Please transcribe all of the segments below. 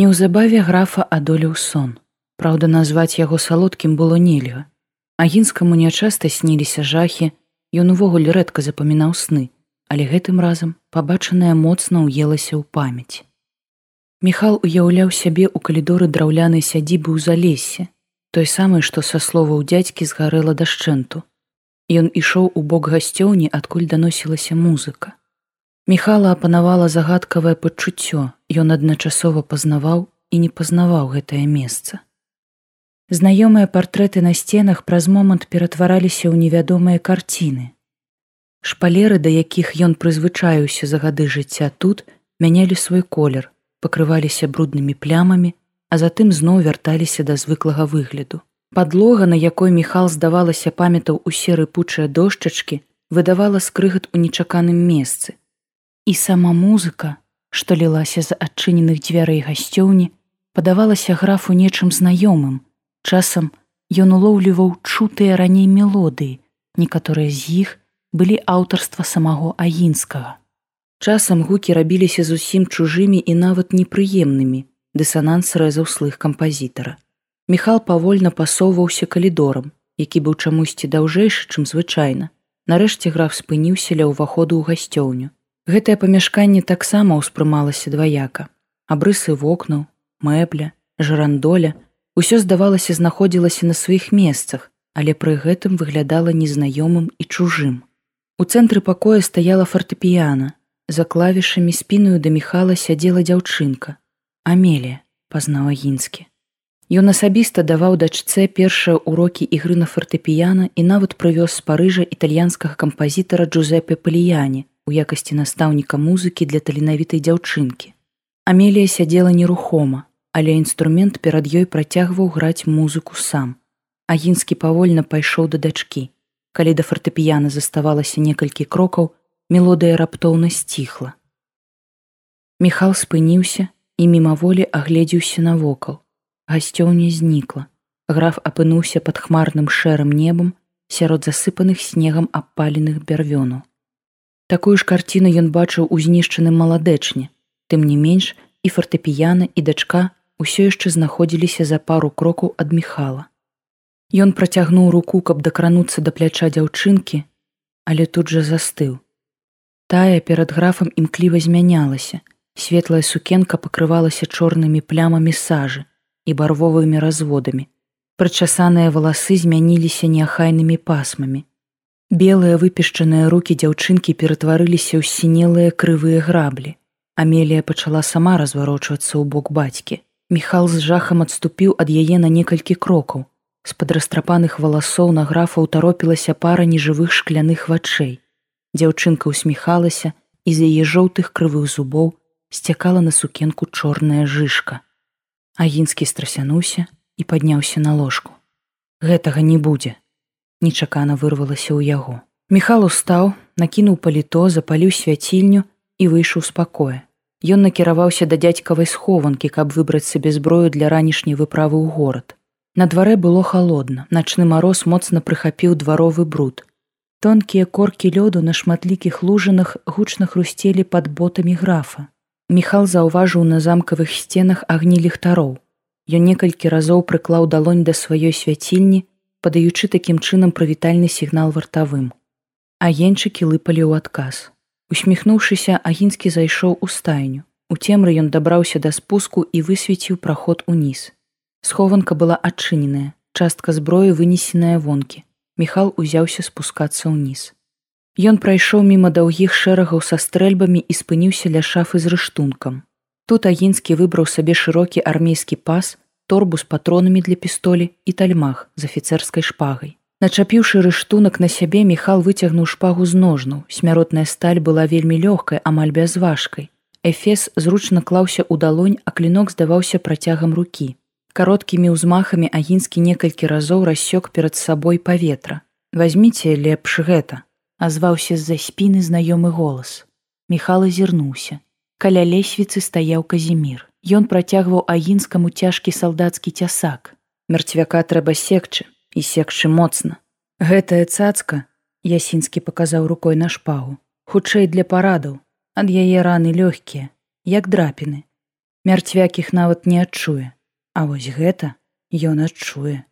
Неўзабаве графа адолеў сон. Праўда, назваць яго салодкім было нельга. Агінскаму нячаста сніліся жахі, ён увогуле рэдка запамінаў сны, але гэтым разам пабачанае моцна ўелася ў памяць. Міхал уяўляў сябе ў калідоры драўлянай сядзібы ў залесе, той самы, што са словаў дзядзькі згарэла дашчэнту. Ён ішоў у бок гасцёўні, адкуль даносілася музыка. Міхала апанавала загадкавае пачуццё, ён адначасова пазнаваў і не пазнаваў гэтае месца. Знаёмыя партрэты на сценах праз момант ператвараліся ў невядомыя карціны. Шпалеры, да якіх ён прызвычаюўся за гады жыцця тут, мянялі свой колер, пакрываліся бруднымі плямамі, а затым зноў вярталіся да звыклага выгляду. Падлога, на якой Міхал здавалася памятаў усе рыпучыя дошчачкі, выдавала скрыгат у нечаканым месцы, І сама музыка, што лілася з адчыненых дзвярэй гасцёўні, падавалася графу нечым знаёмым. Часам ён улоўліваў чутыя раней мелодыі, некаторыя з іх былі аўтарства самого агінскага. Часам гукі рабіліся зусім чужымі і нават непрыемнымі, дысананс рэзаў слых кампазітара. Міхал павольна пасоўваўся калідорам, які быў чамусьці даўжэйшы, чым звычайна. Нарэшце граф спыніўся ля ўваходу ў гасцёўню. Гэтае памяшканне таксама ўспрымалася дваяка. Абрысы вокнаў, мэбля, жарандоля, усё здавалася знаходзілася на сваіх месцах, але пры гэтым выглядала незнаёмым і чужым. У цэнтры пакоя стаяла фартэпіяна. За клавішамі спіную да міхала сядзела дзяўчынка. Амелія, пазнаў агінскі. Ён асабіста даваў дачцэ першыя ўрокі ігры на фартэпіяна і нават прывёз з парыжа італьянскага кампазітара Джузепе Паліяне, у якасці настаўніка музыкі для таленавітай дзяўчынкі. Амелія сядзела нерухома, але інструмент перад ёй працягваў граць музыку сам. Агінскі павольна пайшоў да дачкі. Калі да фартэпіяна заставалася некалькі крокаў, мелодыя раптоўна сціхла. Міхал спыніўся і мімаволі агледзеўся навокал. Гасцёўня знікла. Граф апынуўся пад хмарным шэрым небам сярод засыпаных снегам абпаленых бярвёнаў. Такую ж карціну ён бачыў у знішчаным маладэчне. Тым не менш і фартэпіяна і дачка ўсё яшчэ знаходзіліся за пару крокаў ад міхала. Ён працягнуў руку, каб дакрануцца да пляча дзяўчынкі, але тут жа застыў. Тая перад графам імкліва змянялася. Светлая сукенка пакрывалася чорнымі плямамі сажы і барвовымі разводамі. Прычасаныя валасы змяніліся неахайнымі пасмамі. Белыя выпешчаныя руки дзяўчынкі ператварыліся ў сінелыя крывыя граблі. Амелія пачала сама разварочвацца ў бок бацькі. Міхал з жахам адступіў ад яе на некалькі крокаў. З-пад растрапаных валасоў на графа ўтаропілася пара нежывых шкляных вачэй. Дзяўчынка усміхалася і з яе жоўтых крывых зубоў сцякала на сукенку чорная жышка. Агінскі страсянуўся і падняўся на ложку. Гэтага не будзе, нечакана вырвалася ў яго. Міхал устаў, накінуў паліто, запаліў свяцільню і выйшаў з пакоя. Ён накіраваўся да дзядзькавай схованкі, каб выбраць сабе зброю для ранішняй выправы ў горад. На дварэ было халодна, начны мароз моцна прыхапіў дваровы бруд. Тонкія коркі лёду на шматлікіх лужынах гучна хрусцелі пад ботамі графа. Міхал заўважыў на замкавых сценах агні ліхтароў. Ён некалькі разоў прыклаў далонь да сваёй свяцільні, падаючы такім чынам прывітальны сігнал вартавым. Агенчыкі лыпалі ў адказ. Усміхнуўшыся, агінскі зайшоў у стайню. У цемры ён дабраўся да спуску і высвеціў праход уніз. Схованка была адчыненая, частка зброі вынесеная вонкі. Міхал узяўся спускацца ўніз. Ён прайшоў міма даўгіх шэрагаў са стрэльбамі і спыніўся ля шафы з рыштункам. Тут агінскі выбраў сабе шырокі армейскі пас, торбу з патронамі для пістолі і тальмах з афіцэрскай шпагай. Начапіўшы рыштунак на сябе міхал выцягнуў шпагу з ножнуў. смяротная сталь была вельмі лёгкай, амаль бязважкай. Эфес зручна клаўся ў далонь, а клінок здаваўся працягам рукі. Кароткімі ўзмахамі агінскі некалькі разоў рассёк перад сабой паветра. Вазьміце лепш гэта, азваўся з-за спіны знаёмы голас. Міхал азірнуўся. Каля лесвіцы стаяў казімір. Ён працягваў агінскаму цяжкі салдацкі цясак. Мерцвяка трэба секчы і секчы моцна. Гэтая цацка, Ясінскі паказаў рукой на шпагу, хутчэй для парадаў, ад яе раны лёгкія, як драпіны. Мярцвяк іх нават не адчуе. А вось гэта ён адчуе.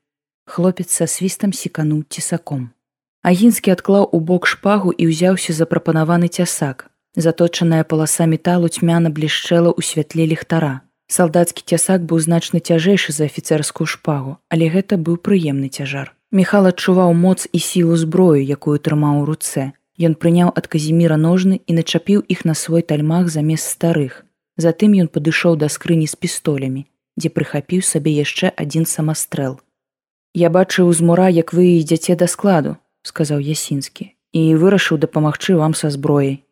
Хлопец са свістам секануў цесаком. Агінскі адклаў у бок шпагу і ўзяўся запрапанаваны цясак. Заточаная паласа металу цьмяна блішчэла ў святле ліхтара. Салдацкі цясак быў значна цяжэйшы за афіцэрскую шпагу, але гэта быў прыемны цяжар. Міхал адчуваў моц і сілу зброю, якую трымаў у руцэ. Ён прыняў ад казіміра ножны і начапіў іх на свой тальмах замест старых. Затым ён падышоў да скрыні з пістолямі, дзе прыхапіў сабе яшчэ адзін самастрэл. Я бачыў з мура, як вы ідзяце да складу, сказаў ясінскі і вырашыў дапамагчы вам са зброяй.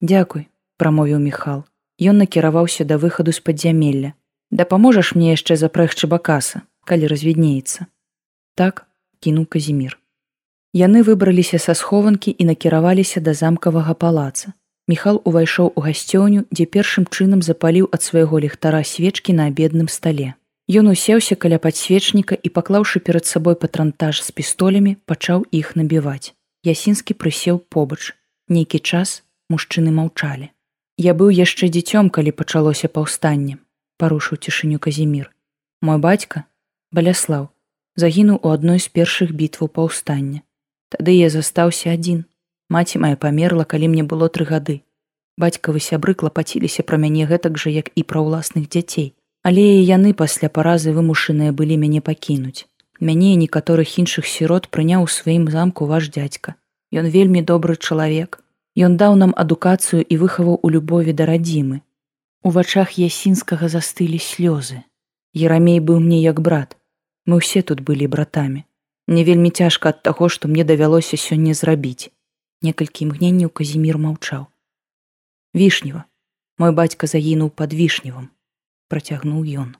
Дякуй, прамовіў Міхал. Ён накіраваўся да выхаду з падзямелля. Дапаможаш мне яшчэ запрэгчы бакаса, калі развіднеецца. Так кінуў казімір. Яны выбраліся са схованкі і накіраваліся да замкавага палаца. Міхал увайшоў у гасцёню, дзе першым чынам запаліў ад свайго ліхтара свечкі на абедным стале. Ён усеўся каля падсвечніка і паклаўшы перад сабой патрантаж з пістолямі, пачаў іх набіваць. Ясінскі прысеў побач. Нейкі час мужчыны маўчалі. Я быў яшчэ дзіцём, калі пачалося паўстанне, парушыў цішыню казімір. Мой бацька, баляслаў, загінуў у адной з першых бітваў паўстання. Тады я застаўся адзін. Маці моя памерла, калі мне было тры гады. Бацькавы сябры клапаціліся пра мяне гэтак жа, як і пра ўласных дзяцей. Але і яны пасля паразы вымушаныя былі мяне пакінуць. Мяне некаторых іншых сірот прыняў у сваім замку ваш дзядзька. Ён вельмі добры чалавек. Ён даў нам адукацыю і выхаваў у любові да радзімы. У вачах ясінскага застылі слёзы. Ерамей быў мне як брат. Мы ўсе тут былі братамі. Мне вельмі цяжка ад таго, што мне давялося сёння зрабіць. Некалькі імгненняў казімір маўчаў. Вішнева, мой бацька загінуў пад вішневым, працягнуў ён.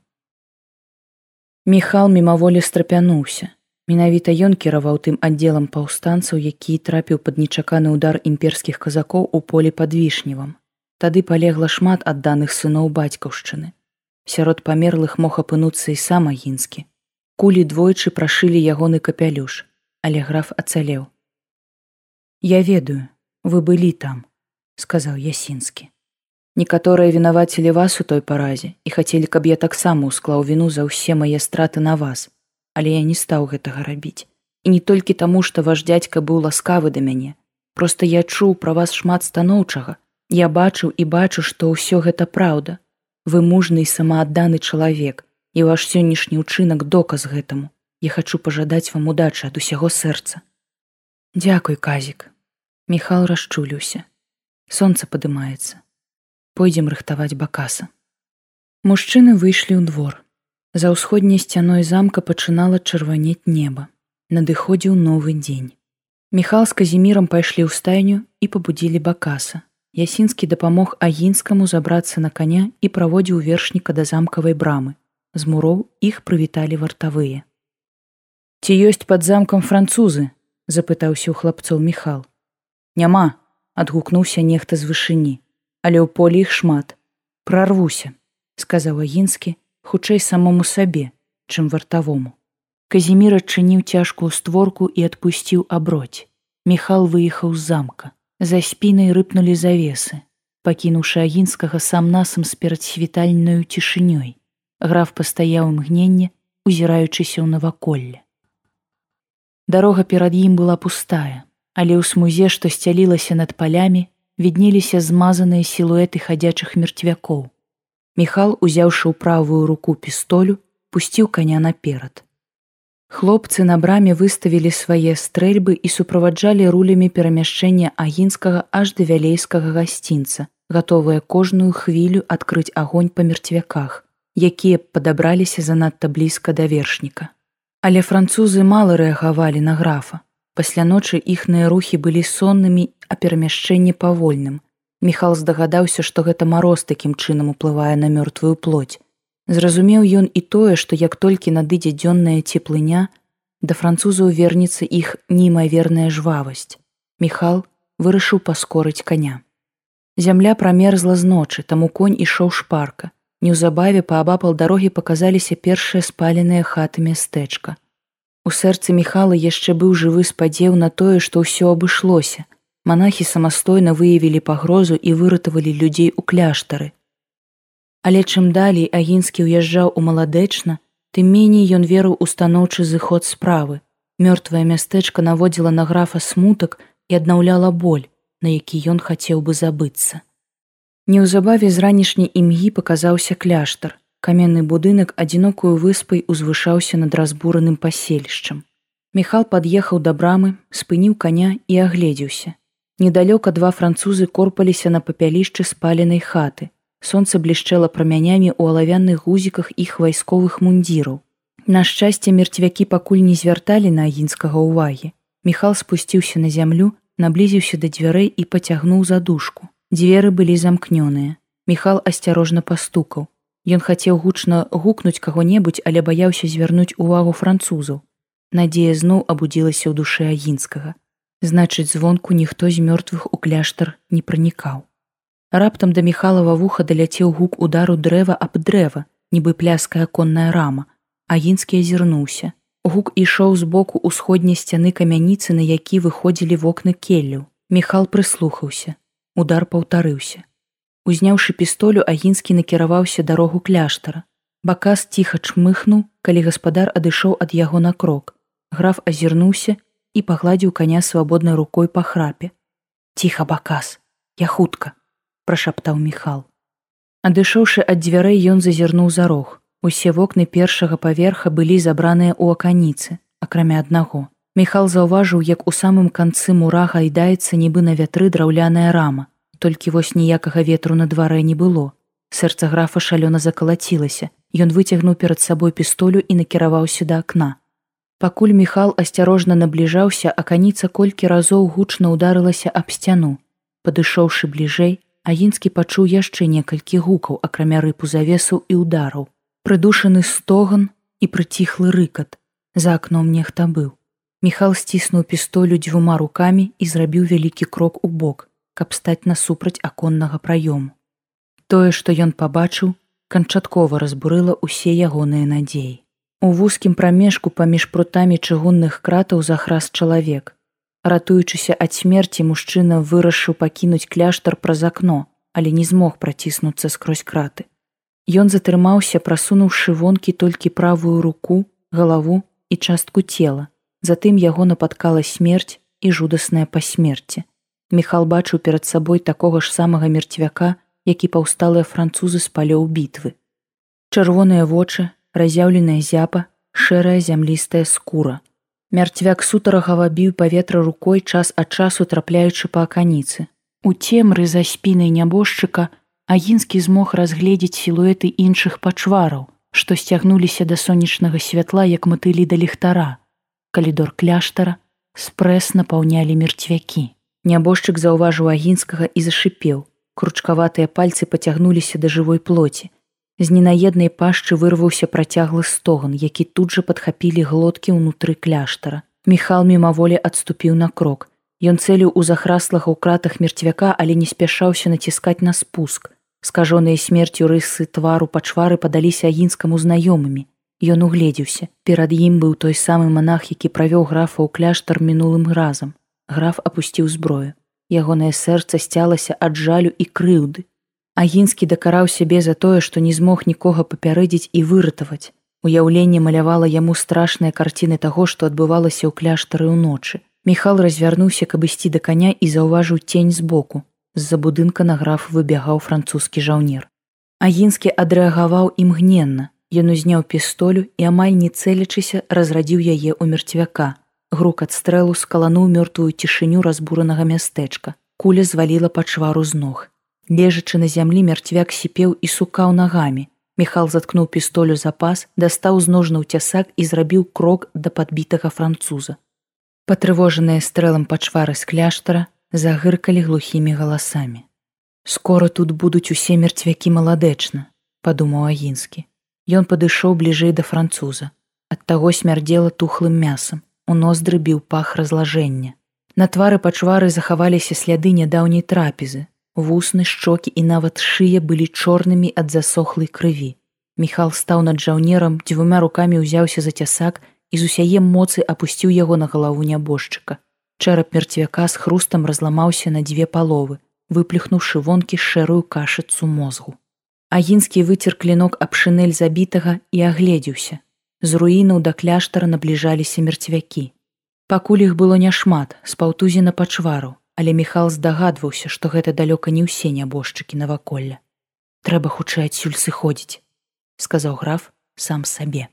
Міхал мімаволі страпянуўся. Менавіта ён кіраваў тым аддзелам паўстанцаў, які трапіў пад нечаканы ўдар імперскіх казакоў у полі пад вішневам. Тады палегла шмат адданых сыноў бацькаўшчыны. Сярод памерлых мог апынуцца і сам агінскі. Кулі двойчы прашылі ягоны капялюш, але граф ацалеў. Я ведаю, вы былі там, сказаў ясінскі. Некаторыя вінавацілі вас у той паразе і хацелі, каб я таксама ўсклаў віну за ўсе мае страты на вас але я не стаў гэтага рабіць. І не толькі таму што ваш дядзька быў ласкавы да мяне. Просто я чуў пра вас шмат станоўчага. Я бачыў і бачу што ўсё гэта праўда. Вы мужны і самаадданы чалавек і ваш сённяшні ўчынак доказ гэтаму. Я хачу пажадаць вам удачы ад усяго сэрца. Дзякуй казік. Міхал расчуліўся. Сонца падымаецца. Пойдзем рыхтаваць бакаса. Мужчыны выйшлі ў двор За ўсходняй сцяной замка пачынала чырванець неба. Надыходзіў новы дзень. Міхал з казімірам пайшлі ў стайню і пабудзілі бакаса. Ясінскі дапамог агінскаму забрацца на каня і праводзіў вершніка да замкавай брамы. З муроў іх прывіталі вартавыя. Ці ёсць пад замкам французы? — запытаўся ў хлапцоў Міхал. Няма, адгукнуўся нехта з вышыні, але ў полі іх шмат. Прарвуся, сказаў агінскі, хутчэй самому сабе, чым вартавому. Казімір адчыніў цяжкую створку і адпусціў аброць. Міхал выехаў з замка. За спінай рыпнулі завесы, пакінуўшы агінскага сам насам з перадсвітальнаю цішынёй. Граф пастаяў імгненне, узіраючыся ў наваколле. Дарога перад ім была пустая, але ў смузе, што сцялілася над палямі, віднеліся змазаныя сілуэты хадзячых мерцвякоў. Міхал, узяўшы ў правую руку пістолю, пусціў каня наперад. Хлопцы на браме выставілі свае стрэльбы і суправаджалі рулямі перамяшчэння агінскага аж да вялейскага гасцінца, гатовыя кожную хвілю адкрыць агонь па мерцвяках, якія падабраліся занадта блізка да вершніка. Але французы мала рэагавалі на графа. Пасля ночы іхныя рухі былі соннымі, а перамяшчэнне павольным, Міхал здагадаўся, што гэта мароз такім чынам уплывае на мёртвую плоть. Зразумеў ён і тое, што як толькі надыдзе дзённая цеплыня, да французаў вернецца іх неймаверная жвавасць. Міхал вырашыў паскорыць каня. Зямля прамерзла з ночы, таму конь ішоў шпарка. Неўзабаве паабапал дарогі паказаліся першыя спаленыя хаты мястэчка. У сэрцы Міхала яшчэ быў жывы спадзеў на тое, што ўсё абышлося, Манахі самастойна выявілі пагрозу і выратавалі людзей у кляштары. Але чым далей агінскі ўязджаў у маладэчна, тым меней ён верыў у станоўчы зыход справы. Мёртвае мястэчка наводзіла на графа смутак і аднаўляла боль, на які ён хацеў бы забыцца. Неўзабаве з ранішняй імгі паказаўся кляштар. Каменны будынак адзінокую выспай узвышаўся над разбураным паселішчам. Міхал пад'ехаў да брамы, спыніў каня і агледзеўся. Недалёка два французы корпаліся на папялішчы спаленай хаты. Сонце блішчэла прамянямі ў алавянных гузіках іх вайсковых мундзіраў. На шчасце мерцвякі пакуль не звярталі на агінскага ўвагі. Міхал спусціўся на зямлю, наблізіўся да дзвярэй і пацягнуў задушку. Дзверы былі замкнёныя. Міхал асцярожна пастукаў. Ён хацеў гучна гукнуць каго-небудзь, але баяўся звярнуць увагу французаў. Надзея зноў абудзілася ў душы агінскага значыць звонку ніхто з мёртвых у кляштар не пранікаў. Раптам да міхалава вуха даляцеў гук удару дрэва аб дрэва, нібы пляская конная рама, агінскі азірнуўся. Гук ішоў з боку ўсходняй сцяны камяніцы, на які выходзілі вокны келлю. Міхал прыслухаўся. Удар паўтарыўся. Узняўшы пістолю, агінскі накіраваўся дарогу кляштара. Бакас ціха чмыхнуў, калі гаспадар адышоў ад яго на крок. Граф азірнуўся і пагладзіў каня свабоднай рукой па храпе. Ціха бакас, я хутка, прашаптаў міхал. Адышоўшы ад дзвярэй ён зазірнуў за рог. Усе вокны першага паверха былі забраныя ў аканіцы, акрамя аднаго. Міхал заўважыў, як у самым канцы мура гайдаецца нібы на вятры драўляная рама. Толькі вось ніякага ветру на дварэ не было. Сэрца графа шалёна закалацілася. Ён выцягнуў перад сабой пістолю і накіраваўся да акна. Пакуль Міхал асцярожна набліжаўся, а каніца колькі разоў гучна ударылася аб сцяну. Падышоўшы бліжэй, Агінскі пачуў яшчэ некалькі гукаў, акрамя рыпу завесаў і удараў. Прыдушаны стоган і прыціхлы рыкат. За акном нехта быў. Міхал сціснуў пістолю дзвюма рукамі і зрабіў вялікі крок у бок, каб стаць насупраць аконнага праёму. Тое, што ён пабачыў, канчаткова разбурыла ўсе ягоныя надзеі. У вузкім прамежку паміж прутамі чыгунных кратаў захрас чалавек. Ратуючыся ад смерці мужчына вырашыў пакінуць кляштар праз акно, але не змог праціснуцца скрозь краты. Ён затрымаўся, прасунуўшы вонкі толькі правую руку, галаву і частку цела. Затым яго напаткала смерць і жудасная па смерці. Міхал бачыў перад сабой такога ж самага мерцвяка, які паўсталыя французы з палёў бітвы. Чырвоныя вочы, разяўленая зяпа, шэрая зямлістая скура. Мярцвяк сутарагава біў паветра рукой час ад часу трапляючы па аканіцы. У цемры за спінай нябожчыка агінскі змог разгледзець сілуэты іншых пачвараў, што сцягнуліся да сонечнага святла як матылі да ліхтара. Калідор кляштара спрэс напаўнялі мерцвякі. Нябожчык заўважыў агінскага і зашипеў. Кручкаватыя пальцы пацягнуліся да жывой плоці. З ненаеднай пашчы вырваўся працяглы стоган, які тут жа падхапілі глоткі ўнутры кляштара. Міхал мімаволі адступіў на крок. Ён цэліў у захраслага ў кратах мерцвяка, але не спяшаўся націскаць на спуск. Скажоныя смерцю рысы твару пачвары падаліся агінскаму знаёмымі. Ён угледзеўся. Перад ім быў той самы манах, які правёў графа ў кляштар мінулым разам. Граф апусціў зброю. Ягонае сэрца сцялася ад жалю і крыўды. Агінскі дакараў сябе за тое, што не змог нікога папярэдзіць і выратаваць. Уяўленне малявала яму страшныя карціны таго, што адбывалася ў кляштары ўночы. Міхал развярнуўся, каб ісці да каня і заўважыў цень збоку. З-за будынка на граф выбягаў французскі жаўнер. Агінскі адрэагаваў імгненна. Ён узняў пістолю і амаль не цэлячыся разрадзіў яе ў мерцвяка. Грук ад стрэлу скалануў мёртвую цішыню разбуранага мястэчка. Куля зваліла пачвару з ног. Лежачы на зямлі мярцвяк сіпеў і сукаў нагамі. Міхал заткнуў пістолю запас, дастаў з ножнаў цясак і зрабіў крок да падбітага француза. Патрывожаныя стрэлам пачвары з кляштара загыркалі глухімі галасамі. Скора тут будуць усе мерцвякі маладэчна, падумаў агінскі. Ён падышоў бліжэй да француза. Ад таго смярдзела тухлым мясам, у ноздры біў пах разлажэння. На твары пачвары захаваліся сляды нядаўняй трапезы, Вусны шчокі і нават шыя былі чорнымі ад засохлай крыві. Міхал стаў над жаўнерам, дзвюма рукамі ўзяўся за цясак і з усяе моцы апусціў яго на галаву нябожчыка. Чэрап мерцвяка з хрустам разламаўся на дзве паловы, выплюхнуўшы вонкі шэрую кашыцу мозгу. Агінскі выцер клінок аб шынель забітага і агледзеўся. З руінаў да кляштара набліжаліся мерцвякі. Пакуль іх было няшмат, з паўтузі на пачвару, але Міхал здагадваўся, што гэта далёка не ўсе нябожчыкі наваколля. Трэба хутчэй адсюль сыходзіць, сказаў граф сам сабе.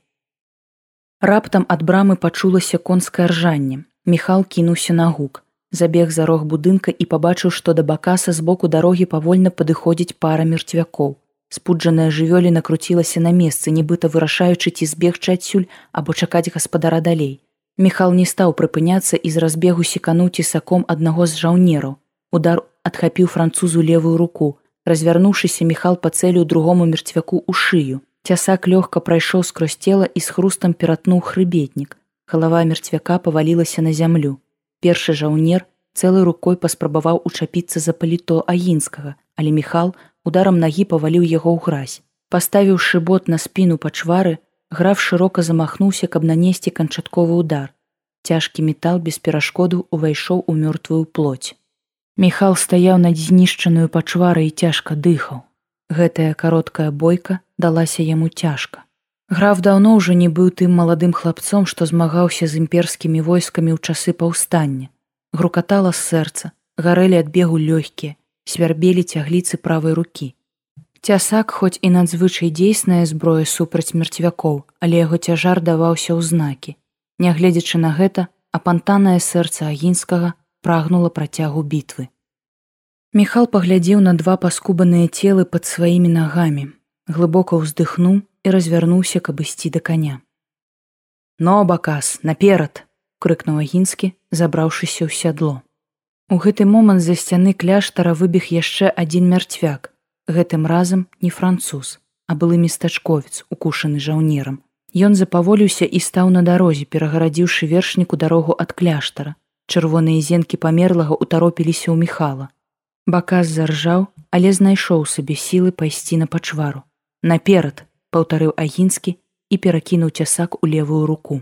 Раптам ад брамы пачулася конскае ржанне. Міхал кінуўся на гук, забег за рог будынка і пабачыў, што да бакаса з боку дарогі павольна падыходзіць пара мерцвякоў. Спуджаная жывёлі накруцілася на месцы, нібыта вырашаючы ці збегчы адсюль або чакаць гаспадара далей. Міхал не стаў прыпыняцца і з разбегу секануць і саком аднаго з жаўнераў. Удар адхапіў французу левую руку. Развярнуўшыся міхал па цэлю другому мерцвяку ў шыю. Цясак лёгка прайшоў скрозь цела і з хрустам ператнуў хрыбетнік. Галава мерцвяка павалілася на зямлю. Першы жаўнер цэлай рукой паспрабаваў учапіцца за паліто агінскага, але міхал ударам нагі паваліў яго ў гразь. Паставіўшы бот на спіну пачвары, Граф шырока замахнуўся, каб нанесці канчатковы удар. Цяжкі метал без перашкоду увайшоў у мёртвую плоть. Міхал стаяў над знішчаную пачварай і цяжка дыхаў. Гэтая кароткая бойка далася яму цяжка. Граф даўно ўжо не быў тым маладым хлапцом, што змагаўся з імперскімі войскамі ў часы паўстання. Грукатала з сэрца, гарэлі ад бегу лёгкія, свярбелі цягліцы правай рукі. Цясак хоць і надзвычай дзейсная зброя супраць мерцвякоў, але яго цяжар даваўся ў знакі. Нягледзячы на гэта, апантанае сэрца агінскага прагнула працягу бітвы. Міхал паглядзеў на два паскубаныя целы пад сваімі нагамі, глыбока ўздыхнуў і развярнуўся, каб ісці да каня. Но бакас наперад! крыкнуў агінскі, забраўшыся ў сядло. У гэты момант за сцяны кляштара выбег яшчэ адзін мярцвяк, гэтым разам не француз, а былы местачковец, укушаны жаўнерам. Ён запаволіўся і стаў на дарозе, перагарадзіўшы вершніку дарогу ад кляштара. Чырвоныя зенкі памерлага утаропіліся ў міхала. Бакас заржаў, але знайшоў сабе сілы пайсці на пачвару. Наперад паўтарыў агінскі і перакінуў цясак у левую руку.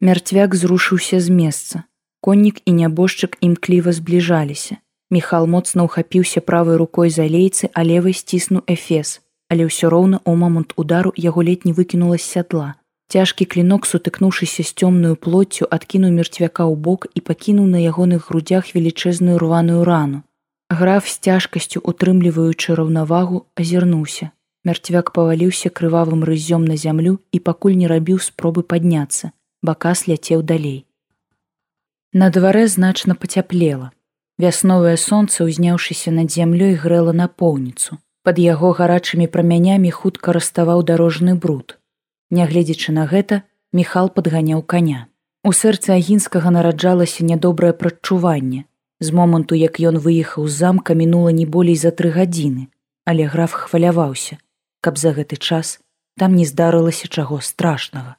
Мярцвяк зрушыўся з месца. Коннік і нябожчык імкліва збліжаліся. Міхал моцна ўхапіўся правай рукой за лейцы, а левай сціснуў эфес, але ўсё роўна ў момант удару яго ледь не выкінула з сядла. Цяжкі клінок, сутыкнуўшыся з цёмную плоццю, адкінуў мерцвяка ў бок і пакінуў на ягоных грудях велічэзную рваную рану. Граф з цяжкасцю, утрымліваючы раўнавагу, азірнуўся. Мярцвяк паваліўся крывавым рыззём на зямлю і пакуль не рабіў спробы падняцца. Бакас ляцеў далей. На дварэ значна пацяплела. Вясновае сонца, узняўшыся над зямлёй грэла напоўніцу. Пад яго гарачымі прамянямі хутка раставаў дарожны бруд. Нягледзячы на гэта, Міхал падганяў коня. У сэрцы агінскага нараджалася нядобрае прадчуванне. З моманту, як ён выехаў з замка мінула не болей за тры гадзіны, але граф хваляваўся, каб за гэты час там не здарылася чаго страшнага.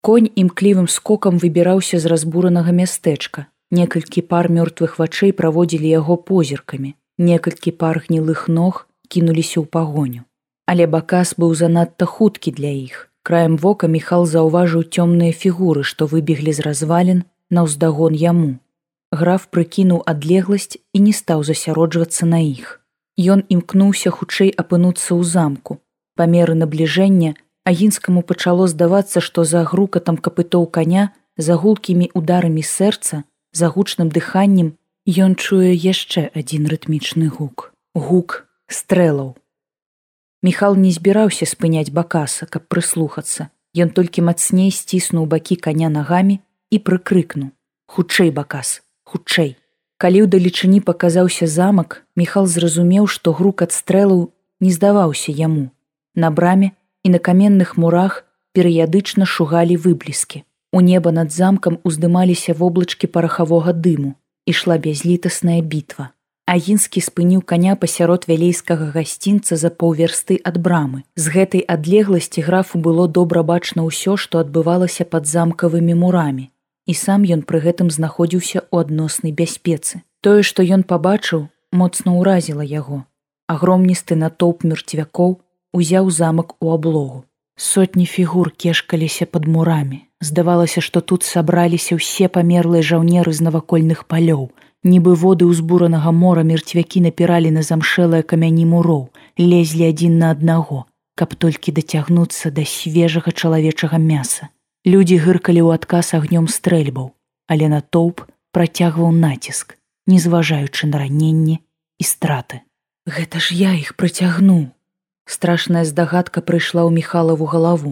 Конь імклівым скокам выбіраўся з разбуранага мястэчка, Некалькі пар мёртвых вачэй праводзілі яго позіркамі. Некалькі пар гнілых ног кінуліся ў пагоню. Але бакас быў занадта хуткі для іх. Краем вока Міхал заўважыў цёмныя фігуры, што выбеглі з развалін на ўздагон яму. Граф прыкінуў адлегласць і не стаў засяроджвацца на іх. Ён імкнуўся хутчэй апынуцца ў замку. Памеры набліжэння агінскаму пачало здавацца, што за грукатам капытоў каня за гулкімі ударамі сэрца За гучным дыханнем ён чуе яшчэ адзін рытмічны гук, гук стрэлаў. Міхал не збіраўся спыняць бакаса, каб прыслухацца. Ён толькі мацней сціснуў бакі каня нагамі і прыкрыкнуў: хутчэй бакас, хутчэй. Калі ў далечыні паказаўся замак, Міхал зразумеў, што грук ад стрэлаў не здаваўся яму. На браме і на каменных мурах перыядычна шугалі выбліскі. У неба над замкам уздымаліся воблачкі парахавога дыму, ішла бязлітасная бітва. Агінскі спыніў каня пасярод вялейскага гасцінца за паўверсты ад брамы. З гэтай адлегласці графу было добра бачна ўсё, што адбывалася пад замкавымі мурамі. І сам ён пры гэтым знаходзіўся ў адноснай бяспецы. Тое, што ён пабачыў, моцна ўразіла яго. Агромністы натоўп мерцвякоў узяў замак у аблогу. Сотні фігур кешкаліся пад мурамі. Здавалася, што тут сабраліся ўсе памерлыя жаўнеры з навакольных палёў. нібы воды ўзбуранага мора мерцвякі напіралі на замшэлыя камяні муроў, лезлі адзін на аднаго, каб толькі дацягнуцца да свежага чалавечага мяса. Людзі гыркалі ў адказ агнём стрэльбаў, але натоўп працягваў націск, не зважаючы на раненні і страты. Гэта ж я іх прыцягну. Страшная здагадка прыйшла ў міхалаву галаву.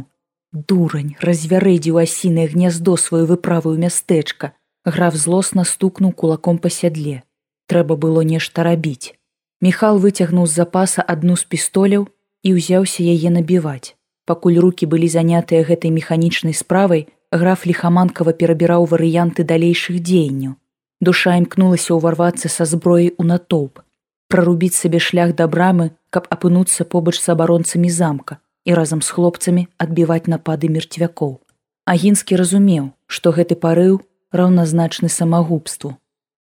Дурань развярэдзіў асінае гняздо сваю выправую мястэчка. Граф злосна стукнуў кулаком па сядле. Трэба было нешта рабіць. Міхал выцягнуў з запаса адну з пістоляў і ўзяўся яе набіваць. Пакуль руки былі занятыя гэтай механічнай справай, граф лихаманкава перабіраў варыянты далейшых дзеянняў. Душа імкнулася ўварвацца са зброяй у натоўп, прарубіць сабе шлях да брамы, каб апынуцца побач з абаронцамі замка і разам з хлопцамі адбіваць напады мерцвякоў. Агінскі разумеў, што гэты парыў раўназначны самагубству.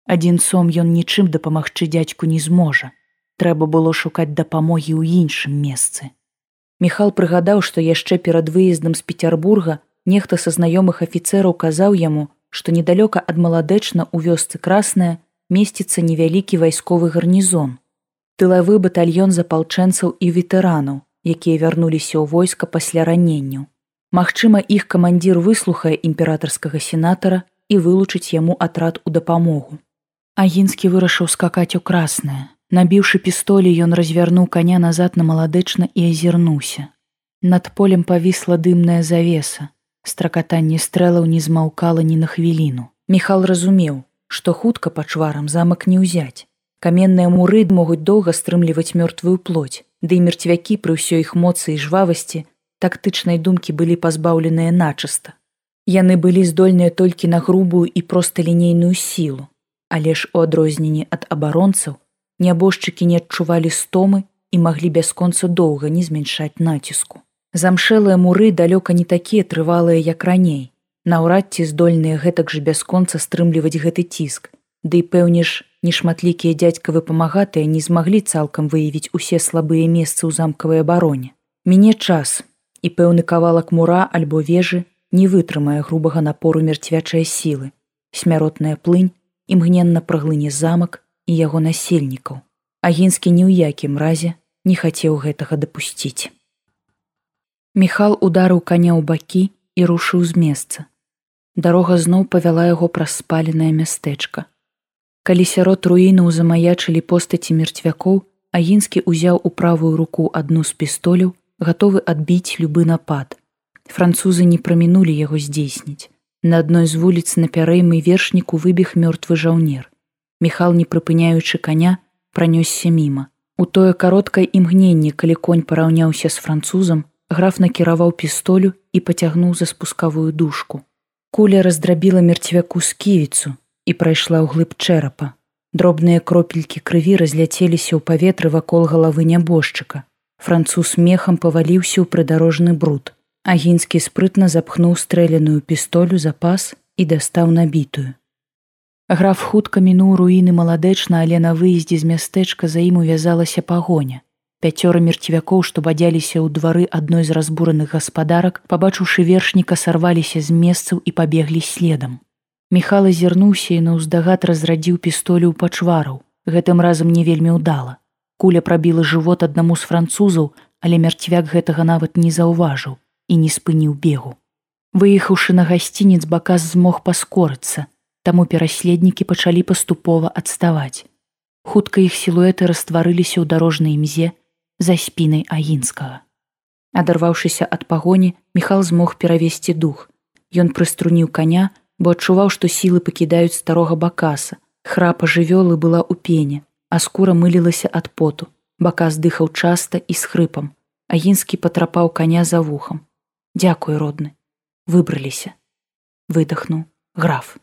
Адзінцом ён нічым дапамагчы дзядзьку не зможа. Трэба было шукаць дапамогі ў іншым месцы. Міхал прыгадаў, што яшчэ перад выездам з петербурга нехта са знаёмых афіцэраў казаў яму, што недалёка ад маладэчна ў вёсцы красная месціцца невялікі вайсковы гарнізон. Тылавы батальён запалчэнцаў і ветэранаў, якія вярнуліся ў войска пасля раненняў. Магчыма, іх камандзір выслухае імператарскага сенатара і вылучыць яму атрад у дапамогу. Агінскі вырашыў скакаць у краснае, Набіўшы пістолі, ён развярнуў каня назад на маладэчна і азірнуўся. Над полем павісла дымная завеса. Стракатанне стрэлаў не змаўкала ні на хвіліну. Міхал разумеў, што хутка па чварам замак не ўзяць. Каменныя муры могуць доўга стрымліваць мёртвую плоть, ды і мерцвякі пры ўсёй іх моцы і жвавасці тактычнай думкі былі пазбаўленыя начыста. Яны былі здольныя толькі на грубую і проста лінейную сілу, але ж у адрозненні ад абаронцаў нябожчыкі не адчувалі стомы і маглі бясконца доўга не змяншаць націску. Замшэлыя муры далёка не такія трывалыя, як раней. Наўрад ці здольныя гэтак жа бясконца стрымліваць гэты ціск. Ды і пэўне ж, нешматлікія дзядзькавы памагатыя не змаглі цалкам выявіць усе слабыя месцы ў замкавай абароне. Міне час, і пэўны кавалак мура альбо вежы не вытрымае грубага напору мерцвячай сілы. Смяротная плынь імгненна праглыне замак, і яго насельнікаў. Агінскі ні ў якім разе не хацеў гэтага дапусціць. Міхал ударыў каня ў бакі і рушыў з месца. Дарога зноў павяла яго праз спаленае мястэчка. Калі сярод руінаў замаячылі постаці мерцвякоў, Агінскі ўзяў у правую руку адну з пістоляў, гатовы адбіць любы напад. Французы не прамінулі яго здзейсніць. На адной з вуліц на пярэймы вершніку выбег мёртвы жаўнер. Міхал, не прыпыняючы каня, пранёсся міма. У тое кароткае імгненне, калі конь параўняўся з французам, граф накіраваў пістолю і пацягнуў за спускавую дужку. Куля раздрабіла мерцвяку сківіцу і прайшла ў глыб чэрапа. Дробныя кропелькі крыві разляцеліся ў паветры вакол галавы нябожчыка. Француз мехам паваліўся ў прыдарожны бруд. Агінскі спрытна запхнуў стрэляную пістолю запас і дастаў набітую. Граф хутка мінуў руіны маладэчна, але на выездзе з мястэчка за ім увязалася пагоня. Пяцёра мерцвякоў, што бадзяліся ў двары адной з разбураных гаспадарак, пабачыўшы вершніка сарваліся з месцаў і пабеглі следам. Міхал азірнуўся і на ўздагад разрадзіў пістолю пачвараў. Гэтым разам не вельмі ўдала. Куля прабіла жывот аднаму з французаў, але мерцвяк гэтага нават не заўважыў і не спыніў бегу. Выехаўшы на гасцінец бакас змог паскорыцца, таму пераследнікі пачалі паступова адставаць. Хутка іх сілуэты растварыліся ў дарожнай імзе за спінай агінскага. Адарваўшыся ад пагоні, Міхал змог перавесці дух. Ён прыструніў каня, бо адчуваў, што сілы пакідаюць старога бакаса. Храпа жывёлы была ў пене, а скура мылілася ад поту. Бакас дыхаў часта і з хрыпам. Агінскі патрапаў каня за вухам. Дякуй родны, выбраліся. выдохнуў граф.